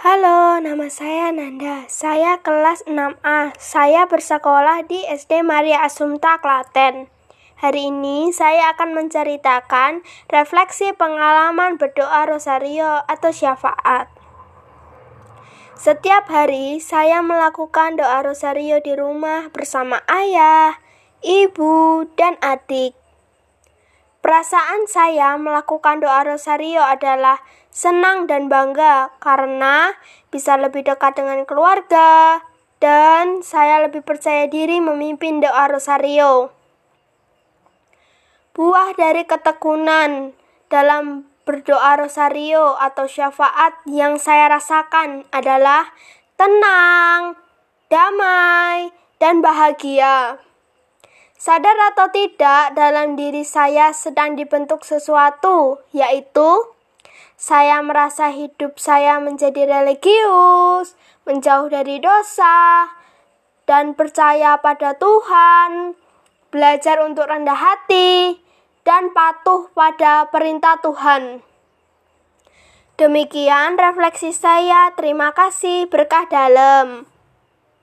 Halo, nama saya Nanda. Saya kelas 6A. Saya bersekolah di SD Maria Assumpta, Klaten. Hari ini saya akan menceritakan refleksi pengalaman berdoa rosario atau syafaat. Setiap hari saya melakukan doa rosario di rumah bersama ayah, ibu, dan adik. Perasaan saya melakukan doa rosario adalah senang dan bangga karena bisa lebih dekat dengan keluarga dan saya lebih percaya diri memimpin doa rosario. Buah dari ketekunan dalam berdoa rosario atau syafaat yang saya rasakan adalah tenang, damai, dan bahagia. Sadar atau tidak, dalam diri saya sedang dibentuk sesuatu, yaitu saya merasa hidup saya menjadi religius, menjauh dari dosa, dan percaya pada Tuhan, belajar untuk rendah hati, dan patuh pada perintah Tuhan. Demikian refleksi saya. Terima kasih. Berkah dalam.